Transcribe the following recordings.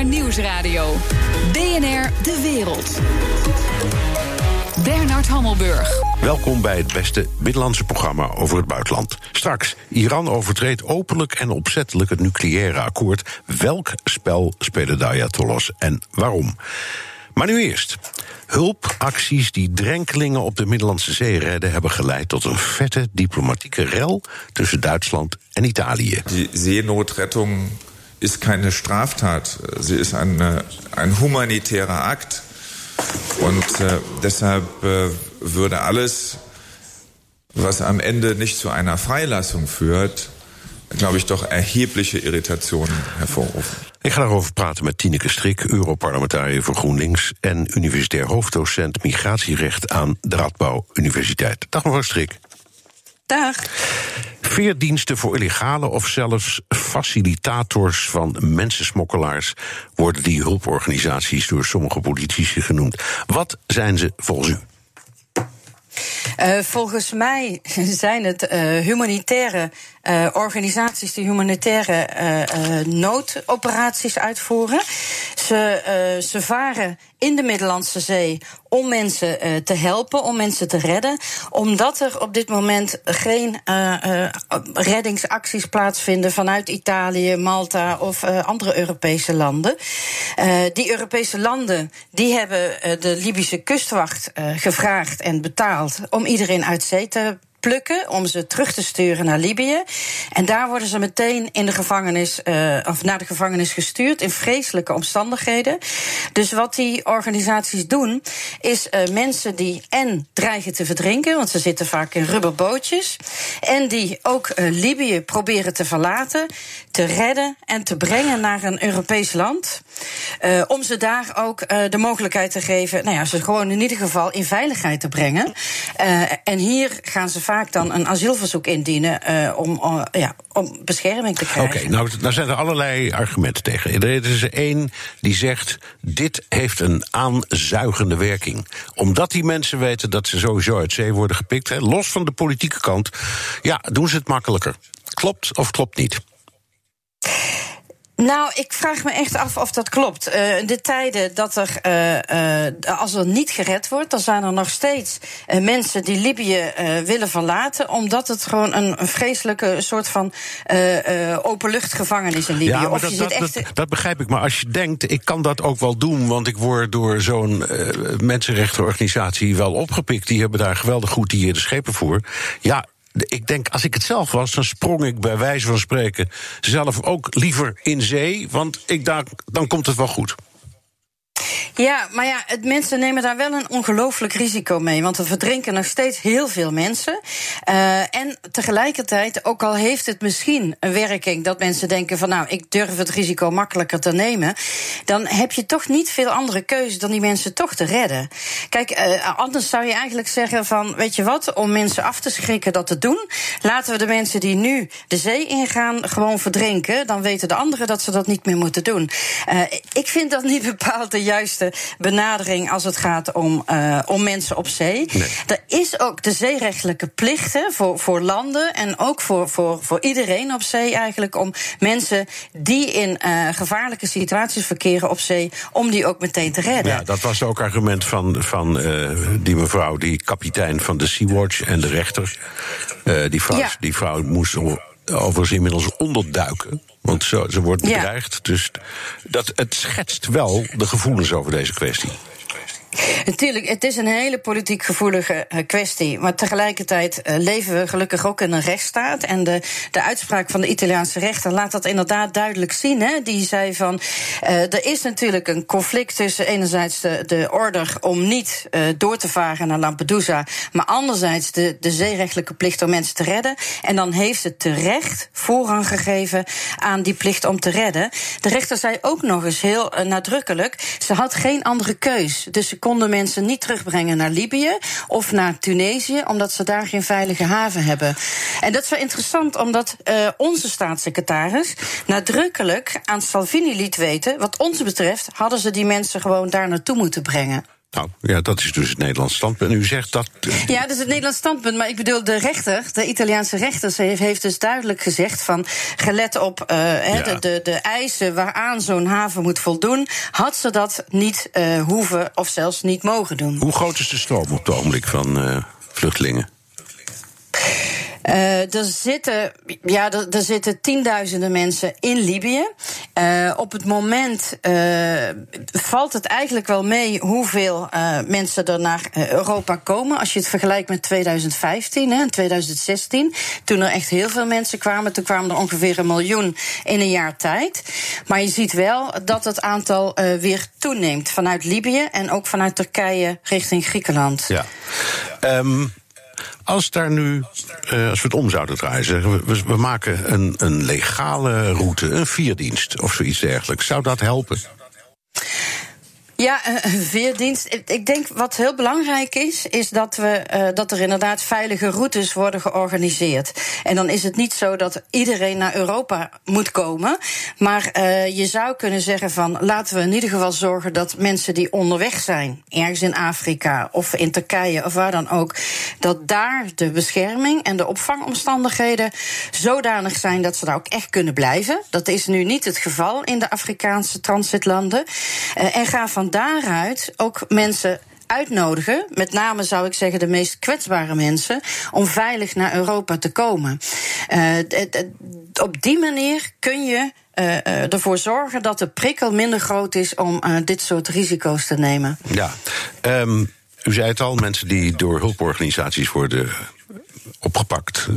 BNR Nieuwsradio. BNR De Wereld. Bernard Hammelburg. Welkom bij het beste binnenlandse programma over het buitenland. Straks, Iran overtreedt openlijk en opzettelijk het nucleaire akkoord. Welk spel spelen de Ayatollahs en waarom? Maar nu eerst. Hulpacties die drenkelingen op de Middellandse Zee redden, hebben geleid tot een vette diplomatieke rel tussen Duitsland en Italië. Die Seenotrettung is keine Straftat. Sie ist ein, ein humanitärer Akt. Und äh, deshalb äh, würde alles, was am Ende nicht zu einer Freilassung führt, glaube ich, doch erhebliche Irritationen hervorrufen. Ik ga daarover praten met Tineke Strik, Europarlementariër voor GroenLinks en universitair hoofddocent migratierecht aan de Radbouw Universiteit. Dag mevrouw Strik. Dag. Veerdiensten voor illegale of zelfs facilitators van mensensmokkelaars worden die hulporganisaties door sommige politici genoemd. Wat zijn ze volgens u? Uh, volgens mij zijn het uh, humanitaire uh, organisaties die humanitaire noodoperaties uitvoeren. Ze, ze varen in de Middellandse Zee om mensen te helpen, om mensen te redden. Omdat er op dit moment geen reddingsacties plaatsvinden vanuit Italië, Malta of andere Europese landen. die Europese landen die hebben de Libische kustwacht gevraagd en betaald om iedereen uit zee te plukken om ze terug te sturen naar Libië. En daar worden ze meteen in de gevangenis, uh, of naar de gevangenis gestuurd in vreselijke omstandigheden. Dus wat die organisaties doen, is uh, mensen die en dreigen te verdrinken, want ze zitten vaak in rubberbootjes, en die ook uh, Libië proberen te verlaten, te redden en te brengen naar een Europees land. Om ze daar ook de mogelijkheid te geven, nou ja, ze gewoon in ieder geval in veiligheid te brengen. en hier gaan ze vaak dan een asielverzoek indienen om, ja, om bescherming te krijgen. Oké, nou, daar zijn er allerlei argumenten tegen. Er is er één die zegt: dit heeft een aanzuigende werking. Omdat die mensen weten dat ze sowieso uit zee worden gepikt, hè, los van de politieke kant, ja, doen ze het makkelijker. Klopt of klopt niet? Nou, ik vraag me echt af of dat klopt. Uh, de tijden dat er, uh, uh, als er niet gered wordt, dan zijn er nog steeds mensen die Libië willen verlaten, omdat het gewoon een, een vreselijke soort van openluchtgevangenis in Libië. Ja, dat, dat, echt... dat, dat, begrijp ik. Maar als je denkt, ik kan dat ook wel doen, want ik word door zo'n mensenrechtenorganisatie wel opgepikt. Die hebben daar geweldig goed die de schepen voor. Ja, ik denk, als ik het zelf was, dan sprong ik bij wijze van spreken zelf ook liever in zee. Want ik dacht, dan komt het wel goed. Ja, maar ja, het, mensen nemen daar wel een ongelooflijk risico mee. Want er verdrinken nog steeds heel veel mensen. Uh, en tegelijkertijd, ook al heeft het misschien een werking dat mensen denken van nou, ik durf het risico makkelijker te nemen. Dan heb je toch niet veel andere keuze dan die mensen toch te redden. Kijk, uh, anders zou je eigenlijk zeggen van weet je wat, om mensen af te schrikken dat te doen, laten we de mensen die nu de zee ingaan gewoon verdrinken. Dan weten de anderen dat ze dat niet meer moeten doen. Uh, ik vind dat niet bepaald de juiste benadering als het gaat om, uh, om mensen op zee. Nee. Er is ook de zeerechtelijke plichten voor, voor landen en ook voor, voor, voor iedereen op zee eigenlijk om mensen die in uh, gevaarlijke situaties verkeren op zee, om die ook meteen te redden. Ja, dat was ook argument van, van uh, die mevrouw, die kapitein van de Sea-Watch en de rechter. die, vrouw, ja. die vrouw moest overigens inmiddels onderduiken. Want zo, ze wordt bedreigd. Ja. Dus dat, het schetst wel de gevoelens over deze kwestie. Natuurlijk, het is een hele politiek gevoelige kwestie. Maar tegelijkertijd uh, leven we gelukkig ook in een rechtsstaat. En de, de uitspraak van de Italiaanse rechter laat dat inderdaad duidelijk zien. Hè? Die zei van. Uh, er is natuurlijk een conflict tussen enerzijds de, de order om niet uh, door te varen naar Lampedusa. Maar anderzijds de, de zeerechtelijke plicht om mensen te redden. En dan heeft het terecht voorrang gegeven aan die plicht om te redden. De rechter zei ook nog eens heel nadrukkelijk. Ze had geen andere keus. Dus ze konden mensen niet terugbrengen naar Libië of naar Tunesië, omdat ze daar geen veilige haven hebben. En dat is wel interessant, omdat uh, onze staatssecretaris nadrukkelijk aan Salvini liet weten, wat ons betreft, hadden ze die mensen gewoon daar naartoe moeten brengen. Nou ja, dat is dus het Nederlands standpunt. U zegt dat. Ja, dat is het Nederlands standpunt. Maar ik bedoel, de rechter, de Italiaanse rechter, heeft, heeft dus duidelijk gezegd van. gelet op uh, ja. de, de, de, eisen waaraan zo'n haven moet voldoen. had ze dat niet uh, hoeven of zelfs niet mogen doen. Hoe groot is de stroom op het ogenblik van uh, vluchtelingen? Uh, er zitten, ja, er, zitten tienduizenden mensen in Libië. Uh, op het moment uh, valt het eigenlijk wel mee hoeveel mensen er naar Europa komen. Als je het vergelijkt met 2015 en 2016. Toen er echt heel veel mensen kwamen. Toen kwamen er ongeveer een miljoen in een jaar tijd. Maar je ziet wel dat het aantal weer toeneemt. Vanuit Libië en ook vanuit Turkije richting Griekenland. Ja. Um, als daar nu, uh, als we het om zouden draaien, zeggen we, we maken een, een legale route, een vierdienst of zoiets dergelijks. Zou dat helpen? Ja, veerdienst. Ik denk wat heel belangrijk is, is dat, we, uh, dat er inderdaad veilige routes worden georganiseerd. En dan is het niet zo dat iedereen naar Europa moet komen. Maar uh, je zou kunnen zeggen van laten we in ieder geval zorgen dat mensen die onderweg zijn, ergens in Afrika of in Turkije of waar dan ook, dat daar de bescherming en de opvangomstandigheden zodanig zijn dat ze daar ook echt kunnen blijven. Dat is nu niet het geval in de Afrikaanse transitlanden. Uh, en ga van daaruit ook mensen uitnodigen, met name zou ik zeggen de meest kwetsbare mensen, om veilig naar Europa te komen. Uh, op die manier kun je uh, ervoor zorgen dat de prikkel minder groot is om dit soort risico's te nemen. Ja, um, u zei het al, mensen die door hulporganisaties worden opgepakt.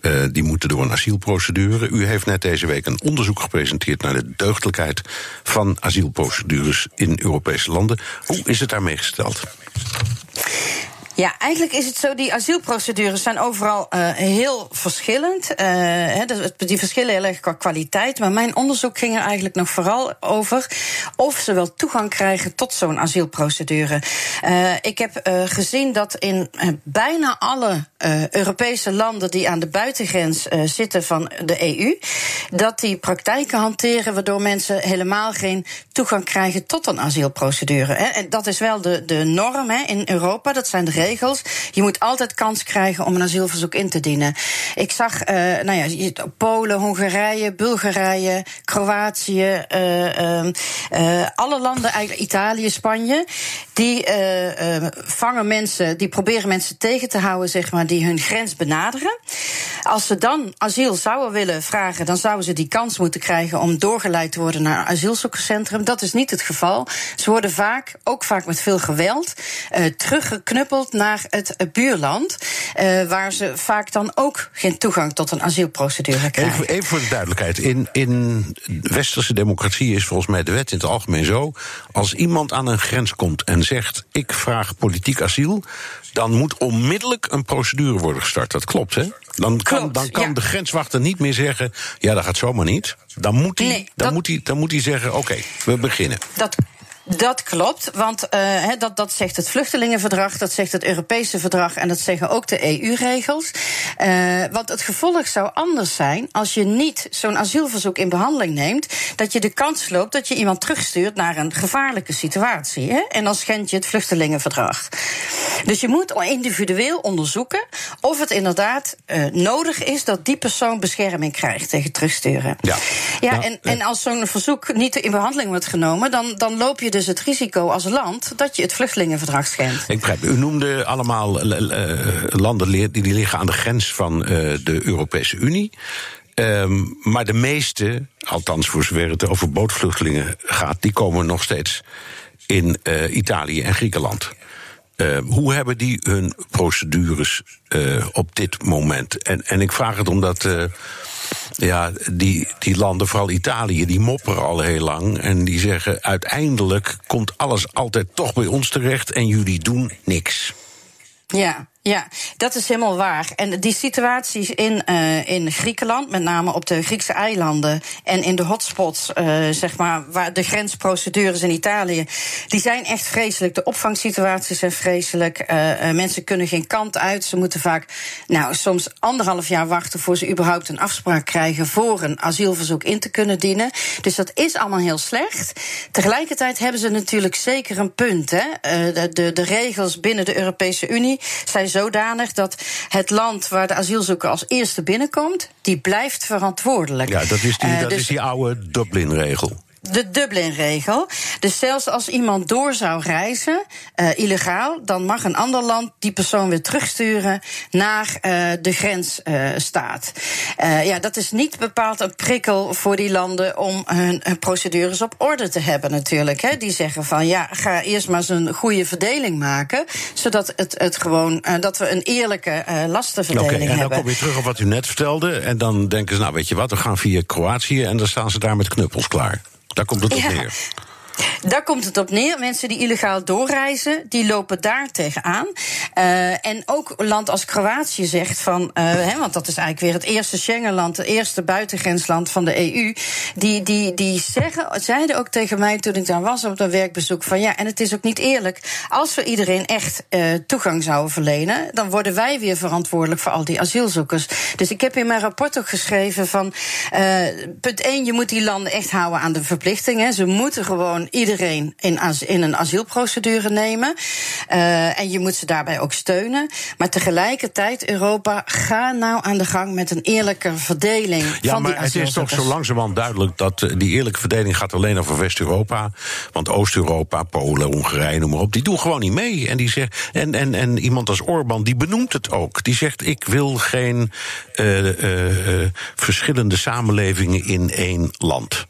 Uh, die moeten door een asielprocedure. U heeft net deze week een onderzoek gepresenteerd naar de deugdelijkheid van asielprocedures in Europese landen. Hoe is het daarmee gesteld? Ja, eigenlijk is het zo, die asielprocedures zijn overal uh, heel verschillend. Uh, die verschillen heel erg qua kwaliteit. Maar mijn onderzoek ging er eigenlijk nog vooral over of ze wel toegang krijgen tot zo'n asielprocedure. Ik heb gezien dat in bijna alle Europese landen die aan de buitengrens zitten van de EU, dat die praktijken hanteren waardoor mensen helemaal geen toegang krijgen tot een asielprocedure. He. En dat is wel de, de norm he, in Europa, dat zijn de regels. Je moet altijd kans krijgen om een asielverzoek in te dienen. Ik zag, uh, nou ja, Polen, Hongarije, Bulgarije, Kroatië, uh, alle landen, eigenlijk Italië, Spanje, die vangen mensen, die proberen mensen tegen te houden, zeg maar, die hun grens benaderen. Als ze dan asiel zouden willen vragen, dan zouden ze die kans moeten krijgen om doorgeleid te worden naar een asielzoekerscentrum. Dat is niet het geval. Ze worden vaak, ook vaak met veel geweld, teruggeknuppeld naar het buurland. Uh, waar ze vaak dan ook geen toegang tot een asielprocedure krijgen. Even, even voor de duidelijkheid. In, in westerse democratie is volgens mij de wet in het algemeen zo. Als iemand aan een grens komt en zegt: Ik vraag politiek asiel. Dan moet onmiddellijk een procedure worden gestart. Dat klopt, hè? Dan kan, klopt, dan kan ja. de grenswachter niet meer zeggen: Ja, dat gaat zomaar niet. Dan moet hij, nee, dan moet hij, dan moet hij zeggen: Oké, okay, we beginnen. Dat dat klopt, want uh, dat, dat zegt het vluchtelingenverdrag, dat zegt het Europese verdrag en dat zeggen ook de EU-regels. Uh, want het gevolg zou anders zijn als je niet zo'n asielverzoek in behandeling neemt, dat je de kans loopt dat je iemand terugstuurt naar een gevaarlijke situatie. Hè? En dan schend je het vluchtelingenverdrag. Dus je moet individueel onderzoeken of het inderdaad uh, nodig is dat die persoon bescherming krijgt tegen terugsturen. Ja, ja nou, en, en als zo'n verzoek niet in behandeling wordt genomen, dan, dan loop je dus het risico als land dat je het vluchtelingenverdrag schendt. Ik begrijp. U noemde allemaal uh, landen die liggen aan de grens van uh, de Europese Unie. Um, maar de meeste, althans voor zover het over bootvluchtelingen gaat, die komen nog steeds in uh, Italië en Griekenland. Uh, hoe hebben die hun procedures op dit moment? En, en ik vraag het omdat ja, die, die landen, vooral Italië, die mopperen al heel lang. En die zeggen uiteindelijk komt alles altijd toch bij ons terecht en jullie doen niks. Ja, Ja, dat is helemaal waar. En die situaties in, uh, in Griekenland, met name op de Griekse eilanden en in de hotspots, uh, zeg maar, waar de grensprocedures in Italië, die zijn echt vreselijk. De opvangsituaties zijn vreselijk. Uh, mensen kunnen geen kant uit. Ze moeten vaak, nou, soms anderhalf jaar wachten voor ze überhaupt een afspraak krijgen voor een asielverzoek in te kunnen dienen. Dus dat is allemaal heel slecht. Tegelijkertijd hebben ze natuurlijk zeker een punt. Hè? De, de, de regels binnen de Europese Unie zijn zodanig dat het land waar de asielzoeker als eerste binnenkomt, die blijft verantwoordelijk. Ja, dat is die, uh, dat dus is die oude Dublin-regel de Dublin-regel. Dus zelfs als iemand door zou reizen, uh, illegaal, dan mag een ander land die persoon weer terugsturen naar uh, de grensstaat. Uh, ja, dat is niet bepaald een prikkel voor die landen om hun, hun procedures op orde te hebben, natuurlijk. Hè. Die zeggen van ja, ga eerst maar eens een goede verdeling maken, zodat het, het gewoon dat we een eerlijke lastenverdeling okay, en dan hebben. kom je terug op wat u net vertelde, en dan denken ze, nou weet je wat, we gaan via Kroatië en dan staan ze daar met knuppels klaar. Daar komt het op neer. Daar komt het op neer. Mensen die illegaal doorreizen, die lopen daar tegenaan. Uh, en ook een land als Kroatië zegt van, hè, want dat is eigenlijk weer het eerste Schengenland, het eerste buitengrensland van de EU. Die, die, die zeggen, zeiden ook tegen mij toen ik daar was op dat werkbezoek van ja, en het is ook niet eerlijk. Als we iedereen echt uh, toegang zouden verlenen, dan worden wij weer verantwoordelijk voor al die asielzoekers. Dus ik heb in mijn rapport ook geschreven van punt 1, je moet die landen echt houden aan de verplichtingen. Ze moeten gewoon iedereen in, in een asielprocedure nemen. Uh, en je moet ze daarbij ook steunen. Maar tegelijkertijd, Europa, ga nou aan de gang met een eerlijke verdeling ja, van maar die het is toch zo langzamerhand duidelijk dat uh, die eerlijke verdeling gaat alleen over West-Europa. Want Oost-Europa, Polen, Hongarije, noem maar op, die doen gewoon niet mee. En, die zegt, en, en, en iemand als Orbán, die benoemt het ook. Die zegt, ik wil geen uh, verschillende samenlevingen in één land.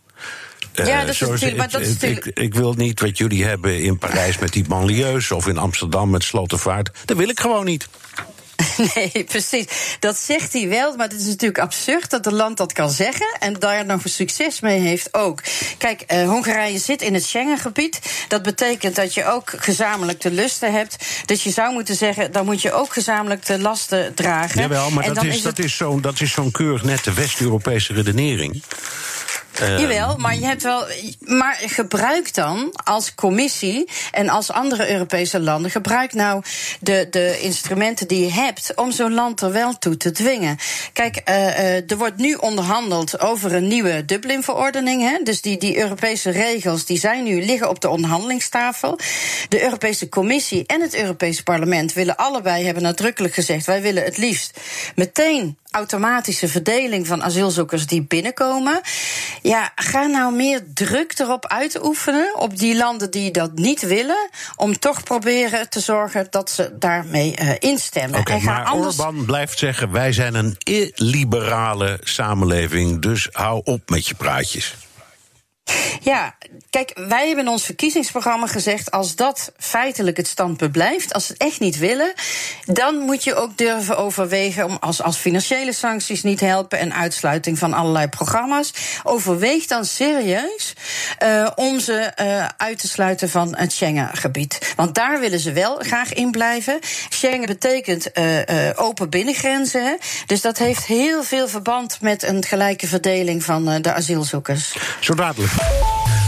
Ja, dat is natuurlijk. Maar dat is natuurlijk... Ik, ik, wil niet wat jullie hebben in Parijs met die banlieues of in Amsterdam met Slotervaart. Dat wil ik gewoon niet. Nee, precies. Dat zegt hij wel, maar het is natuurlijk absurd dat een land dat kan zeggen en daar nog een succes mee heeft ook. Kijk, uh, Hongarije zit in het Schengengebied. Dat betekent dat je ook gezamenlijk de lusten hebt. Dus je zou moeten zeggen, dan moet je ook gezamenlijk de lasten dragen. Jawel, maar dat is, is, dat, is zo'n dat is zo'n keurig nette West-Europese redenering. Uh, Jawel, maar je hebt wel. Maar gebruik dan als commissie en als andere Europese landen, gebruik nou de, de instrumenten die je hebt om zo'n land er wel toe te dwingen. Kijk, uh, uh, er wordt nu onderhandeld over een nieuwe Dublin-verordening. Dus die, die Europese regels die zijn nu liggen op de onderhandelingstafel. De Europese Commissie en het Europese Parlement willen allebei hebben nadrukkelijk gezegd: wij willen het liefst meteen automatische verdeling van asielzoekers die binnenkomen. Ja, ga nou meer druk erop uitoefenen op die landen die dat niet willen, om toch proberen te zorgen dat ze daarmee uh, instemmen. Maar anders... Orbán blijft zeggen: wij zijn een illiberale samenleving, dus hou op met je praatjes. Ja, kijk, wij hebben in ons verkiezingsprogramma gezegd: als dat feitelijk het standpunt blijft, als ze het echt niet willen, dan moet je ook durven overwegen om als, als financiële sancties niet helpen en uitsluiting van allerlei programma's. Overweeg dan serieus uh, om ze uh, uit te sluiten van het Schengengebied. Want daar willen ze wel graag in blijven. Schengen betekent uh, open binnengrenzen. Hè? Dus dat heeft heel veel verband met een gelijke verdeling van de asielzoekers. Zo dadelijk.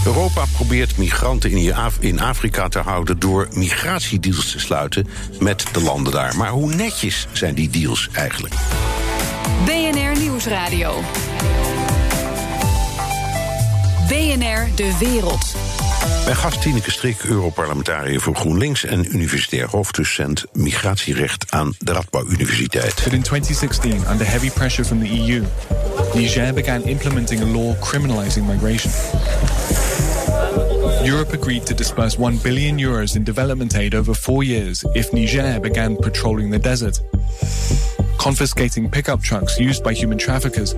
Europa probeert migranten in Afrika te houden door migratiedeals te sluiten met de landen daar. Maar hoe netjes zijn die deals eigenlijk? BNR Nieuwsradio. BNR De Wereld. Mijn gast Tineke Strik, Europarlementariër voor GroenLinks en universitair hoofddocent migratierecht aan de Radboud Universiteit. But in 2016, under heavy pressure from the EU, Niger began implementing a law criminalizing migration. Europe agreed to disburse 1 billion euros in development aid over four years if Niger began patrolling the desert, confiscating pickup trucks used by human traffickers,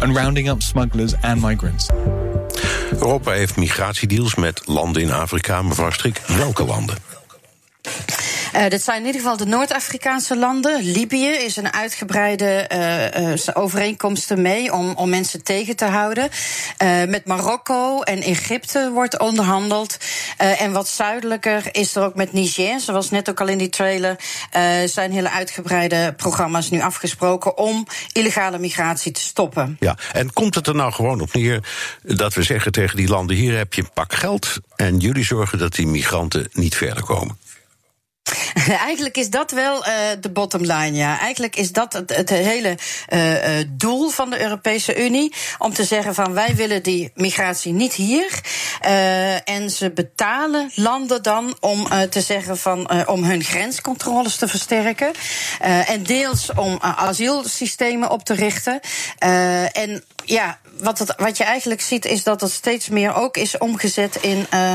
and rounding up smugglers and migrants. Europa heeft migratiedeals met landen in Afrika. Mevrouw Strik, welke landen? Uh, dat zijn in ieder geval de Noord-Afrikaanse landen. Libië is een uitgebreide uh, uh, overeenkomsten mee om, om mensen tegen te houden. met Marokko en Egypte wordt onderhandeld. en wat zuidelijker is er ook met Niger, zoals net ook al in die trailer, zijn hele uitgebreide programma's nu afgesproken om illegale migratie te stoppen. Ja, en komt het er nou gewoon op neer dat we zeggen tegen die landen: hier heb je een pak geld en jullie zorgen dat die migranten niet verder komen? Eigenlijk is dat wel uh, de bottom line, ja. Eigenlijk is dat het, het hele uh, doel van de Europese Unie. Om te zeggen van wij willen die migratie niet hier. Uh, en ze betalen landen dan om te zeggen van om hun grenscontroles te versterken. en deels om asielsystemen op te richten. en ja, wat, het, wat je eigenlijk ziet is dat het steeds meer ook is omgezet in uh,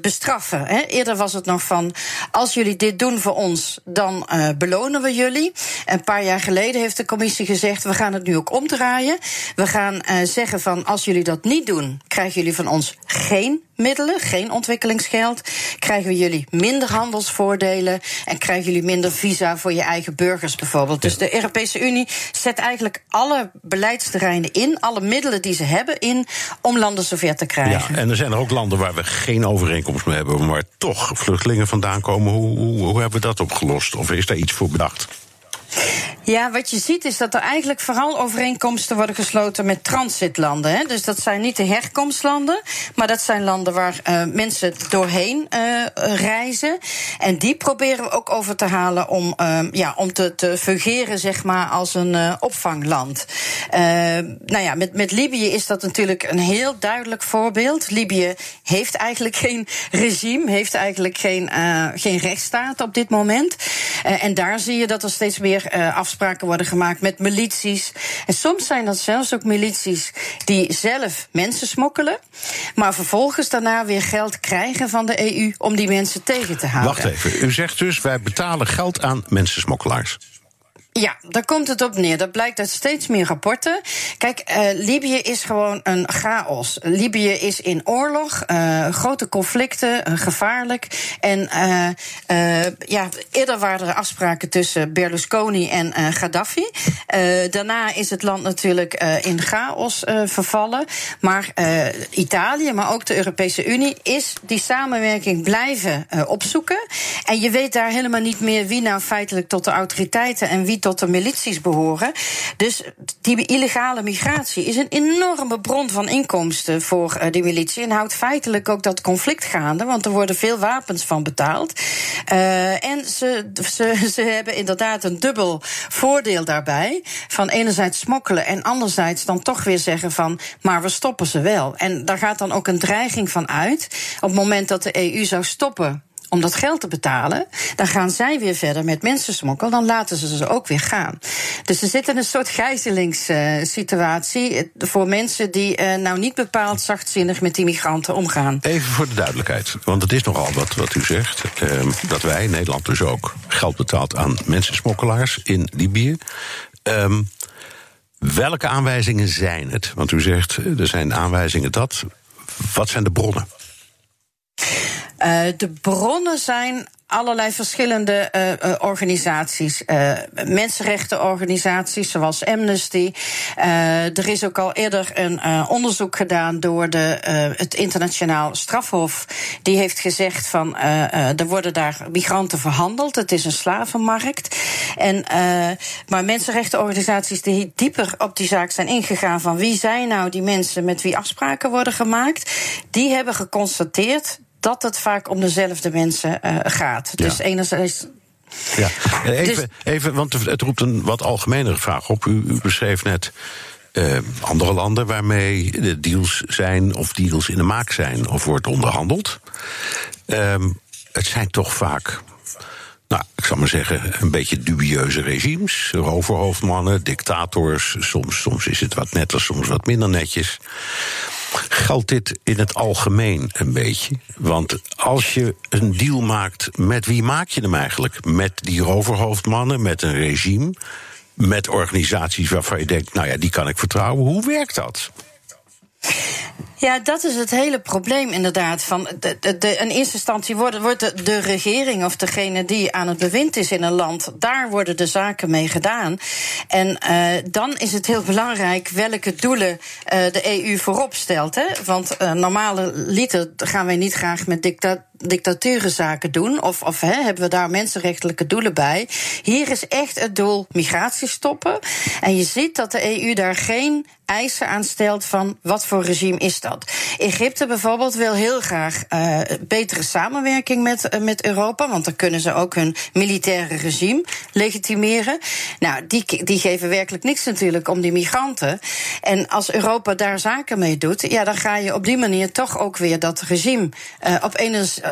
bestraffen. Hè. Eerder was het nog van, als jullie dit doen voor ons, dan uh, belonen we jullie. Een paar jaar geleden heeft de commissie gezegd, we gaan het nu ook omdraaien. We gaan zeggen van, als jullie dat niet doen, krijgen jullie van ons geen middelen, geen ontwikkelingsgeld. Krijgen we jullie minder handelsvoordelen en krijgen jullie minder visa voor je eigen burgers bijvoorbeeld. Dus de Europese Unie zet eigenlijk alle beleidsterreinen in, alle middelen die ze hebben in, om landen zover te krijgen. Ja, en er zijn er ook landen waar we geen overeenkomst mee hebben, maar toch vluchtelingen vandaan komen. Hoe, hoe, hoe hebben we dat opgelost? Of is daar iets voor bedacht? Ja, wat je ziet is dat er eigenlijk vooral overeenkomsten worden gesloten met transitlanden. Hè. Dus dat zijn niet de herkomstlanden, maar dat zijn landen waar uh, mensen doorheen uh, reizen. En die proberen we ook over te halen om, uh, ja, om te, fungeren zeg maar, als een opvangland. nou ja, met, met Libië is dat natuurlijk een heel duidelijk voorbeeld. Libië heeft eigenlijk geen regime, heeft eigenlijk geen, geen rechtsstaat op dit moment. en daar zie je dat er steeds meer uh, afspraken worden gemaakt met milities. En soms zijn dat zelfs ook milities die zelf mensen smokkelen, maar vervolgens daarna weer geld krijgen van de EU om die mensen tegen te houden. Wacht even, u zegt dus wij betalen geld aan mensensmokkelaars. Ja, daar komt het op neer. Dat blijkt uit steeds meer rapporten. Kijk, uh, Libië is gewoon een chaos. Libië is in oorlog, uh, grote conflicten, uh, gevaarlijk. En ja, eerder waren er afspraken tussen Berlusconi en Gaddafi. daarna is het land natuurlijk in chaos vervallen. Maar Italië, maar ook de Europese Unie, is die samenwerking blijven opzoeken. En je weet daar helemaal niet meer wie nou feitelijk tot de autoriteiten en wie tot de milities behoren. Dus die illegale migratie is een enorme bron van inkomsten voor uh, die militie. En houdt feitelijk ook dat conflict gaande, want er worden veel wapens van betaald. Uh, en ze, ze, ze hebben inderdaad een dubbel voordeel daarbij. Van enerzijds smokkelen en anderzijds dan toch weer zeggen van, maar we stoppen ze wel. En daar gaat dan ook een dreiging van uit. Op het moment dat de EU zou stoppen om dat geld te betalen, dan gaan zij weer verder met mensensmokkel, dan laten ze ze ook weer gaan. Dus er zit in een soort gijzelingssituatie uh, voor mensen die uh, nou niet bepaald zachtzinnig met die migranten omgaan. Even voor de duidelijkheid, want het is nogal wat, wat u zegt, uh, dat wij, Nederland dus ook, geld betaalt aan mensensmokkelaars in Libië. Ehm, welke aanwijzingen zijn het? Want u zegt, er zijn aanwijzingen dat. Wat zijn de bronnen? Uh, de bronnen zijn allerlei verschillende uh, organisaties. Uh, mensenrechtenorganisaties zoals Amnesty. er is ook al eerder een onderzoek gedaan door de, het internationaal strafhof. Die heeft gezegd van er worden daar migranten verhandeld. Het is een slavenmarkt. En, maar mensenrechtenorganisaties die dieper op die zaak zijn ingegaan van wie zijn nou die mensen met wie afspraken worden gemaakt, die hebben geconstateerd dat het vaak om dezelfde mensen uh, gaat. Dus enerzijds ja, even, dus- even, want het roept een wat algemenere vraag op. U, u beschreef net uh, andere landen waarmee de deals zijn of deals in de maak zijn of wordt onderhandeld. Uh, het zijn toch vaak. Nou, ik zal maar zeggen, een beetje dubieuze regimes. Roverhoofdmannen, dictators. Soms, soms is het wat netter, soms wat minder netjes. Geldt dit in het algemeen een beetje? Want als je een deal maakt, met wie maak je hem eigenlijk? Met die roverhoofdmannen, met een regime, met organisaties waarvan je denkt, nou ja, die kan ik vertrouwen. Hoe werkt dat? Ja, dat is het hele probleem inderdaad. Van de, de, in eerste instantie wordt, wordt de, regering of degene die aan het bewind is in een land, daar worden de zaken mee gedaan. En uh, dan is het heel belangrijk welke doelen uh, de EU voorop stelt. Hè? Want uh, normale liter gaan wij niet graag met dictaturenzaken doen? Of, of hè, hebben we daar mensenrechtelijke doelen bij? Hier is echt het doel migratie stoppen. En je ziet dat de EU daar geen eisen aan stelt van wat voor regime is dat. Egypte bijvoorbeeld wil heel graag uh, betere samenwerking met, uh, met Europa, want dan kunnen ze ook hun militaire regime legitimeren. Nou, die, die geven werkelijk niks natuurlijk om die migranten. En als Europa daar zaken mee doet, ja, dan ga je op die manier toch ook weer dat regime uh, op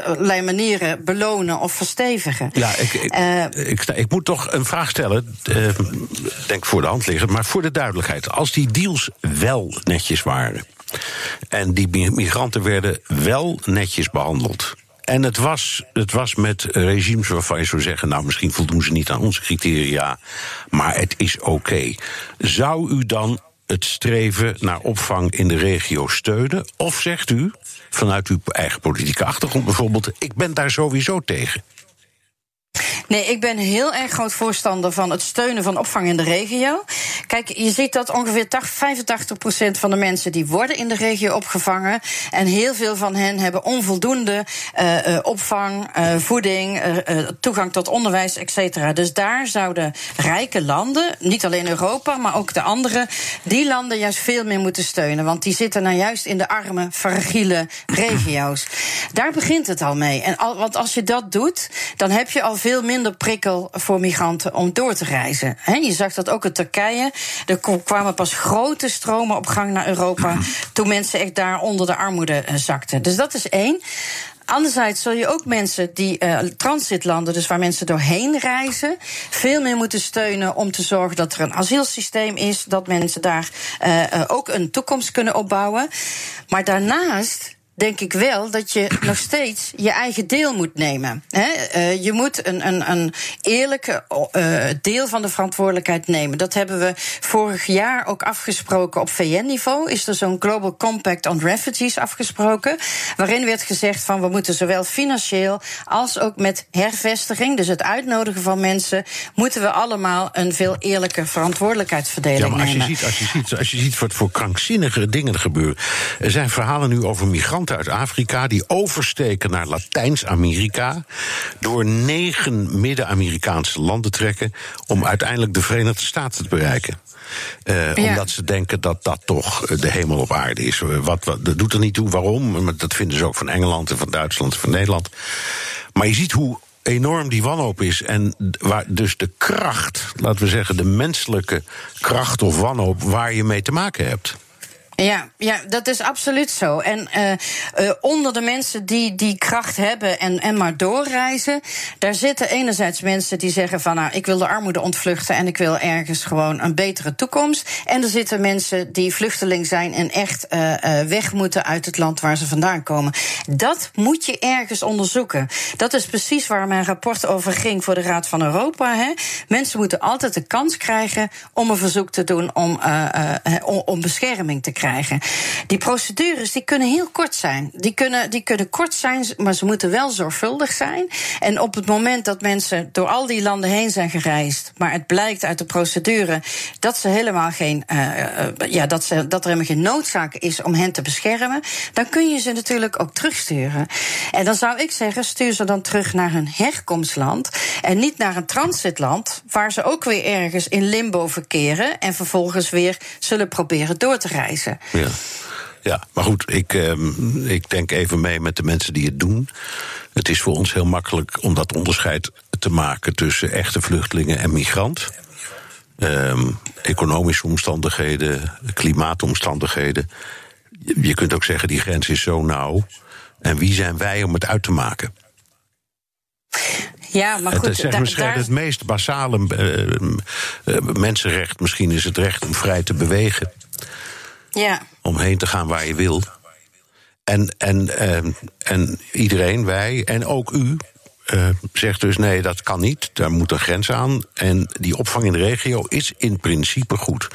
allerlei manieren belonen of verstevigen. Ja, ik, ik, ik, ik, moet toch een vraag stellen, denk voor de hand liggen, maar voor de duidelijkheid. Als die deals wel netjes waren. En die migranten werden wel netjes behandeld. En het was, het was met regimes waarvan je zou zeggen: Nou, misschien voldoen ze niet aan onze criteria, maar het is oké. Zou u dan het streven naar opvang in de regio steunen? Of zegt u, vanuit uw eigen politieke achtergrond bijvoorbeeld: Ik ben daar sowieso tegen? Nee, ik ben heel erg groot voorstander van het steunen van opvang in de regio. Kijk, je ziet dat ongeveer 85 procent van de mensen die worden in de regio opgevangen. En heel veel van hen hebben onvoldoende uh, opvang, uh, voeding, toegang tot onderwijs, et cetera. Dus daar zouden rijke landen, niet alleen Europa, maar ook de andere, die landen juist veel meer moeten steunen. Want die zitten nou juist in de arme, fragiele regio's. Daar begint het al mee. En al, want als je dat doet, dan heb je al veel minder prikkel voor migranten om door te reizen. je zag dat ook in Turkije. Er kwamen pas grote stromen op gang naar Europa. toen mensen echt daar onder de armoede eh, zakten. Dus dat is één. Anderzijds zul je ook mensen die uh, transitlanden, dus waar mensen doorheen reizen, veel meer moeten steunen om te zorgen dat er een asielsysteem is, dat mensen daar uh, ook een toekomst kunnen opbouwen. Maar daarnaast denk ik wel dat je nog steeds je eigen deel moet nemen. Uh, je moet een, een, een eerlijke uh, deel van de verantwoordelijkheid nemen. Dat hebben we vorig jaar ook afgesproken op VN-niveau. Is er zo'n Global Compact on Refugees afgesproken. Waarin werd gezegd van we moeten zowel financieel als ook met hervestiging, dus het uitnodigen van mensen, moeten we allemaal een veel eerlijke verantwoordelijkheidsverdeling ja, maar als nemen. Je ziet, als, je ziet, als je ziet wat voor krankzinnige dingen er gebeuren. Er zijn verhalen nu over migranten uit Afrika die oversteken naar Latijns-Amerika. Door negen Midden-Amerikaanse landen trekken. om uiteindelijk de Verenigde Staten te bereiken. Uh, ja. Omdat ze denken dat dat toch de hemel op aarde is. Wat, wat, dat doet er niet toe waarom, maar dat vinden ze ook van Engeland en van Duitsland en van Nederland. Maar je ziet hoe enorm die wanhoop is. En waar dus de kracht, laten we zeggen, de menselijke kracht of wanhoop waar je mee te maken hebt. Ja, ja, dat is absoluut zo. En uh, uh, onder de mensen die die kracht hebben en, en maar doorreizen, daar zitten enerzijds mensen die zeggen van nou, ik wil de armoede ontvluchten en ik wil ergens gewoon een betere toekomst. En er zitten mensen die vluchteling zijn en echt uh, weg moeten uit het land waar ze vandaan komen. Dat moet je ergens onderzoeken. Dat is precies waar mijn rapport over ging voor de Raad van Europa. Hè. Mensen moeten altijd de kans krijgen om een verzoek te doen om, om bescherming te krijgen krijgen. Die procedures die kunnen heel kort zijn. Die kunnen, die kunnen kort zijn, maar ze moeten wel zorgvuldig zijn. En op het moment dat mensen door al die landen heen zijn gereisd, maar het blijkt uit de procedure dat ze helemaal geen, uh, ja, dat, ze, dat er helemaal geen noodzaak is om hen te beschermen, dan kun je ze natuurlijk ook terugsturen. En dan zou ik zeggen, stuur ze dan terug naar hun herkomstland en niet naar een transitland, waar ze ook weer ergens in limbo verkeren en vervolgens weer zullen proberen door te reizen. Ja. Ja, maar goed, ik, eh, ik denk even mee met de mensen die het doen. Het is voor ons heel makkelijk om dat onderscheid te maken tussen echte vluchtelingen en migrant. Ehm, economische omstandigheden, klimaatomstandigheden. Je kunt ook zeggen, die grens is zo nauw. En wie zijn wij om het uit te maken? Ja, maar goed, het is zeg maar daar... het meest basale uh, mensenrecht. Misschien is het recht om vrij te bewegen. Ja. Om heen te gaan waar je wil. En, en, en, en iedereen, wij en ook u, uh, zegt dus nee, dat kan niet. Daar moet een grens aan. En die opvang in de regio is in principe goed.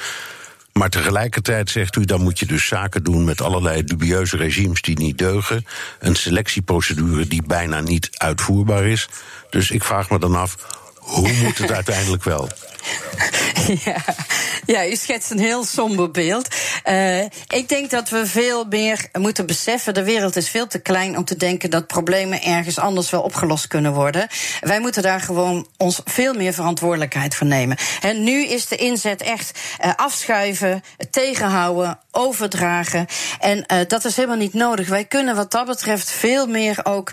Maar tegelijkertijd zegt u, dan moet je dus zaken doen met allerlei dubieuze regimes die niet deugen. Een selectieprocedure die bijna niet uitvoerbaar is. Dus ik vraag me dan af, hoe moet het uiteindelijk wel? Ja, ja, u schetst een heel somber beeld. Uh, ik denk dat we veel meer moeten beseffen: de wereld is veel te klein om te denken dat problemen ergens anders wel opgelost kunnen worden. Wij moeten daar gewoon ons veel meer verantwoordelijkheid voor nemen. En nu is de inzet echt uh, afschuiven, tegenhouden, overdragen. En uh, dat is helemaal niet nodig. Wij kunnen wat dat betreft veel meer ook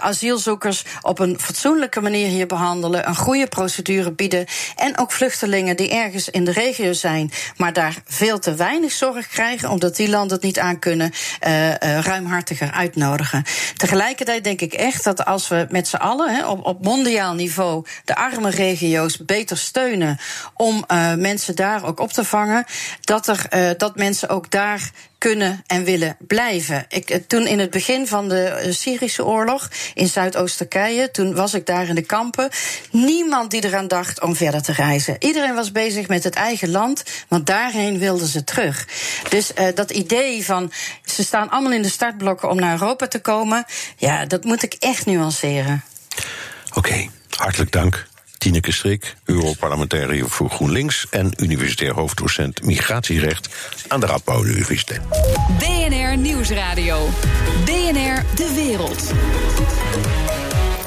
asielzoekers op een fatsoenlijke manier hier behandelen, een goede procedure bieden en ook vluchtelingen die ergens in de regio zijn, maar daar veel te weinig zorg krijgen, omdat die landen het niet aankunnen, uh, uh, ruimhartiger uitnodigen. Tegelijkertijd denk ik echt dat als we met z'n allen he, op, op mondiaal niveau de arme regio's beter steunen om uh, mensen daar ook op te vangen, dat, er, dat mensen ook daar kunnen en willen blijven. Ik, eh, toen in het begin van de eh, Syrische oorlog in Zuidoost-Turkije, toen was ik daar in de kampen. Niemand die eraan dacht om verder te reizen. Iedereen was bezig met het eigen land, want daarheen wilden ze terug. Dus uh, dat idee van ze staan allemaal in de startblokken om naar Europa te komen, ja, dat moet ik echt nuanceren. Oké, hartelijk dank. Tineke Strik, Europarlementariër voor GroenLinks en universitair hoofddocent migratierecht aan de Radboud Universiteit. BNR Nieuwsradio. BNR De Wereld.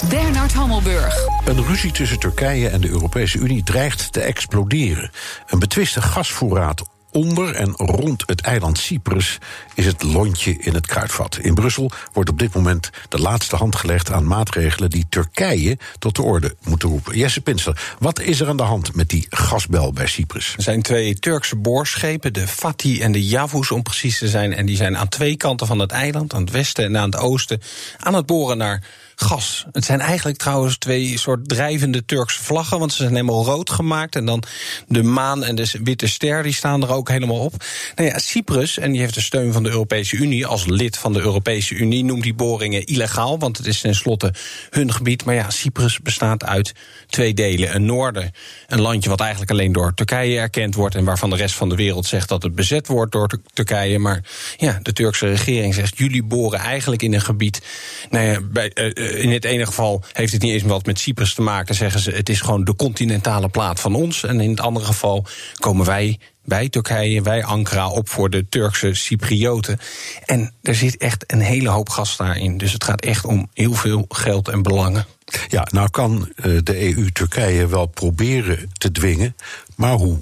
Bernard Hammelburg. Een ruzie tussen Turkije en de Europese Unie dreigt te exploderen. Een betwiste gasvoorraad onder en rond het eiland Cyprus is het lontje in het kruidvat. In Brussel wordt op dit moment de laatste hand gelegd aan maatregelen die Turkije tot de orde moeten roepen. Jesse Pinsler, wat is er aan de hand met die gasbel bij Cyprus? Er zijn twee Turkse boorschepen, de Fatih en de Yavuz om precies te zijn. En die zijn aan twee kanten van het eiland, aan het westen en aan het oosten, aan het boren naar gas. Het zijn eigenlijk trouwens twee soort drijvende Turkse vlaggen, want ze zijn helemaal rood gemaakt. En dan de maan en de witte ster, die staan er ook helemaal op. Nou ja, Cyprus, en die heeft de steun van de Europese Unie, als lid van de Europese Unie, noemt die boringen illegaal, want het is tenslotte hun gebied. Maar ja, Cyprus bestaat uit twee delen. Een noorden, een landje wat eigenlijk alleen door Turkije erkend wordt en waarvan de rest van de wereld zegt dat het bezet wordt door Turkije. Maar ja, de Turkse regering zegt, jullie boren eigenlijk in een gebied. Nou ja, bij, uh, in het ene geval heeft het niet eens wat met Cyprus te maken. Zeggen ze, het is gewoon de continentale plaat van ons. En in het andere geval komen wij wij Turkije, wij Ankara op voor de Turkse Cyprioten. En er zit echt een hele hoop gas daarin. Dus het gaat echt om heel veel geld en belangen. Ja, nou kan eh, de EU Turkije wel proberen te dwingen, maar hoe?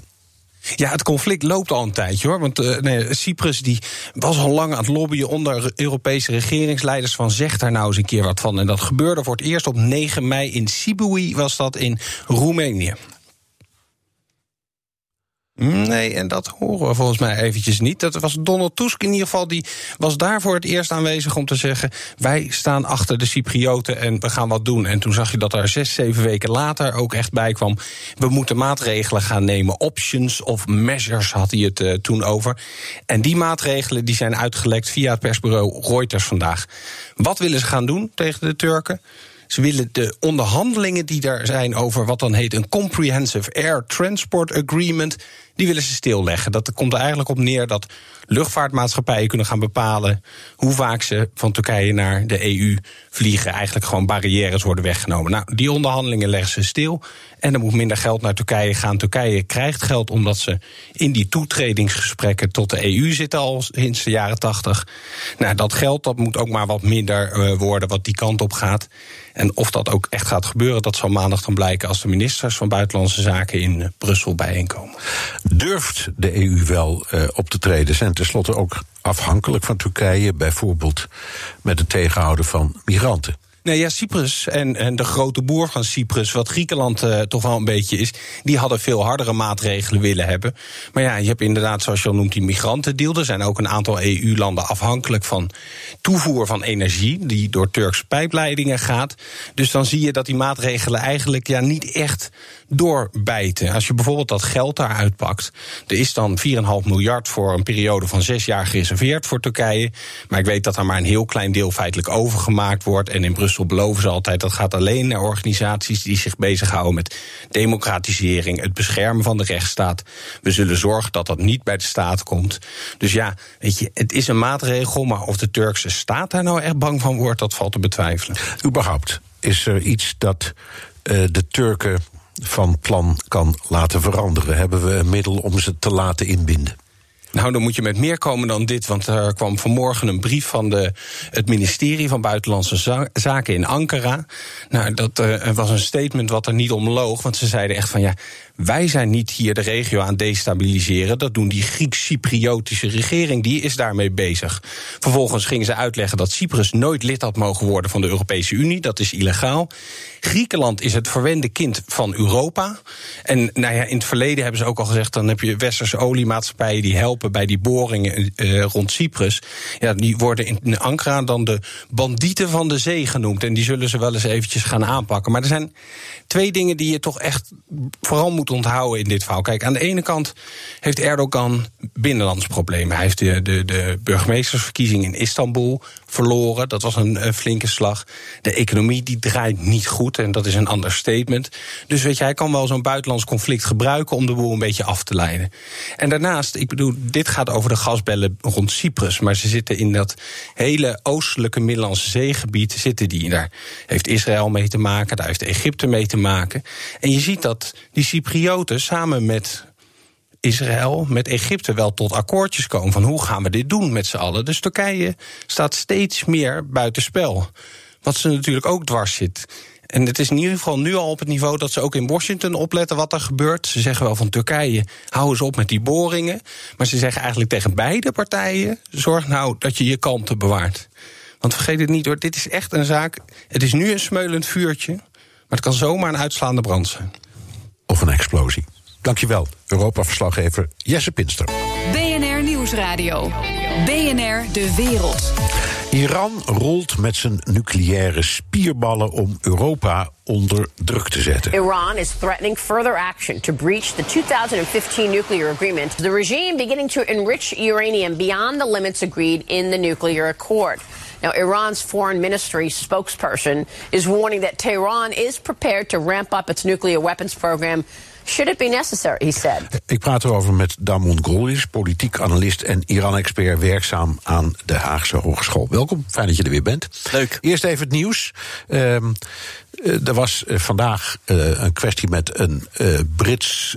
Ja, het conflict loopt al een tijdje hoor. Want uh, nee, Cyprus die was al lang aan het lobbyen onder Europese regeringsleiders van zeg daar nou eens een keer wat van. En dat gebeurde voor het eerst op 9 mei in Sibiu, was dat in Roemenië. Nee, en dat horen we volgens mij eventjes niet. Dat was Donald Tusk in ieder geval, die was daar voor het eerst aanwezig om te zeggen: wij staan achter de Cyprioten en we gaan wat doen. En toen zag je dat er zes, zeven weken later ook echt bij kwam: we moeten maatregelen gaan nemen. Options of measures had hij het uh, toen over. En die maatregelen die zijn uitgelekt via het persbureau Reuters vandaag. Wat willen ze gaan doen tegen de Turken? Ze willen de onderhandelingen die er zijn over wat dan heet een Comprehensive Air Transport Agreement die willen ze stilleggen. Dat komt er eigenlijk op neer dat luchtvaartmaatschappijen kunnen gaan bepalen hoe vaak ze van Turkije naar de EU vliegen. Eigenlijk gewoon barrières worden weggenomen. Nou, die onderhandelingen leggen ze stil. En er moet minder geld naar Turkije gaan. Turkije krijgt geld omdat ze in die toetredingsgesprekken tot de EU zitten al sinds de jaren tachtig. Nou, dat geld dat moet ook maar wat minder uh, worden wat die kant op gaat. En of dat ook echt gaat gebeuren, dat zal maandag dan blijken als de ministers van Buitenlandse Zaken in uh, Brussel bijeenkomen. Durft de EU wel uh, op te treden? Zijn tenslotte ook afhankelijk van Turkije, bijvoorbeeld met het tegenhouden van migranten? Nee, ja, Cyprus en, en de grote boer van Cyprus, wat Griekenland uh, toch wel een beetje is, die hadden veel hardere maatregelen willen hebben. Maar ja, je hebt inderdaad, zoals je al noemt, die migrantendeal. Er zijn ook een aantal EU-landen afhankelijk van toevoer van energie, die door Turkse pijpleidingen gaat. Dus dan zie je dat die maatregelen eigenlijk ja, niet echt doorbijten. Als je bijvoorbeeld dat geld daar uitpakt, er is dan 4,5 miljard voor een periode van zes jaar gereserveerd voor Turkije. Maar ik weet dat er maar een heel klein deel feitelijk overgemaakt wordt. En in Brussel beloven ze altijd dat gaat alleen naar organisaties die zich bezighouden met democratisering, het beschermen van de rechtsstaat. We zullen zorgen dat dat niet bij de staat komt. Dus ja, weet je, het is een maatregel, maar of de Turkse staat daar nou echt bang van wordt, dat valt te betwijfelen. Überhaupt is er iets dat uh, de Turken van plan kan laten veranderen? Hebben we een middel om ze te laten inbinden? Nou, dan moet je met meer komen dan dit. Want er kwam vanmorgen een brief van de, het ministerie van Buitenlandse Zaken in Ankara. Nou, dat uh, was een statement wat er niet om loog. Want ze zeiden echt van ja, wij zijn niet hier de regio aan destabiliseren. Dat doen die Grieks-Cypriotische regering. Die is daarmee bezig. Vervolgens gingen ze uitleggen dat Cyprus nooit lid had mogen worden van de Europese Unie. Dat is illegaal. Griekenland is het verwende kind van Europa. En nou ja, in het verleden hebben ze ook al gezegd: dan heb je westerse oliemaatschappijen die helpen bij die boringen uh, rond Cyprus. Ja, die worden in Ankara dan de bandieten van de zee genoemd. En die zullen ze wel eens eventjes gaan aanpakken. Maar er zijn twee dingen die je toch echt vooral moet onthouden in dit verhaal. Kijk, aan de ene kant heeft Erdogan binnenlandsproblemen. Hij heeft de, de, de burgemeestersverkiezing in Istanbul verloren. Dat was een, een, flinke slag. De economie die draait niet goed en dat is een ander statement. Dus weet je, hij kan wel zo'n buitenlands conflict gebruiken om de boel een beetje af te leiden. En daarnaast, ik bedoel, dit gaat over de gasbellen rond Cyprus, maar ze zitten in dat hele oostelijke Middellandse zeegebied zitten die. Daar heeft Israël mee te maken, daar heeft Egypte mee te maken. En je ziet dat die Cyprioten samen met Israël met Egypte wel tot akkoordjes komen van hoe gaan we dit doen met z'n allen. Dus Turkije staat steeds meer buitenspel. Wat ze natuurlijk ook dwars zit. En het is in ieder geval nu al op het niveau dat ze ook in Washington opletten wat er gebeurt. Ze zeggen wel van Turkije, hou eens op met die boringen. Maar ze zeggen eigenlijk tegen beide partijen: zorg nou dat je je kalmte bewaart. Want vergeet het niet hoor, dit is echt een zaak. Het is nu een smeulend vuurtje, maar het kan zomaar een uitslaande brand zijn. Of een explosie. Dankjewel, Europa-verslaggever Jesse Pinster. BNR Nieuwsradio. BNR De Wereld. Iran rolt met zijn nucleaire spierballen om Europa onder druk te zetten. Iran is threatening further action to breach the 2015 nuclear agreement. The regime beginning to enrich uranium beyond the limits agreed in the nuclear accord. Now, Iran's foreign ministry spokesperson is warning that Tehran is prepared to ramp up its nuclear weapons program Should it be necessary, he said. Ik praat erover met Damon Grolis, politiek analist en Iran-expert werkzaam aan de Haagse Hogeschool. Welkom, fijn dat je er weer bent. Leuk. Eerst even het nieuws. Uh, er was uh, vandaag uh, een kwestie met een Brits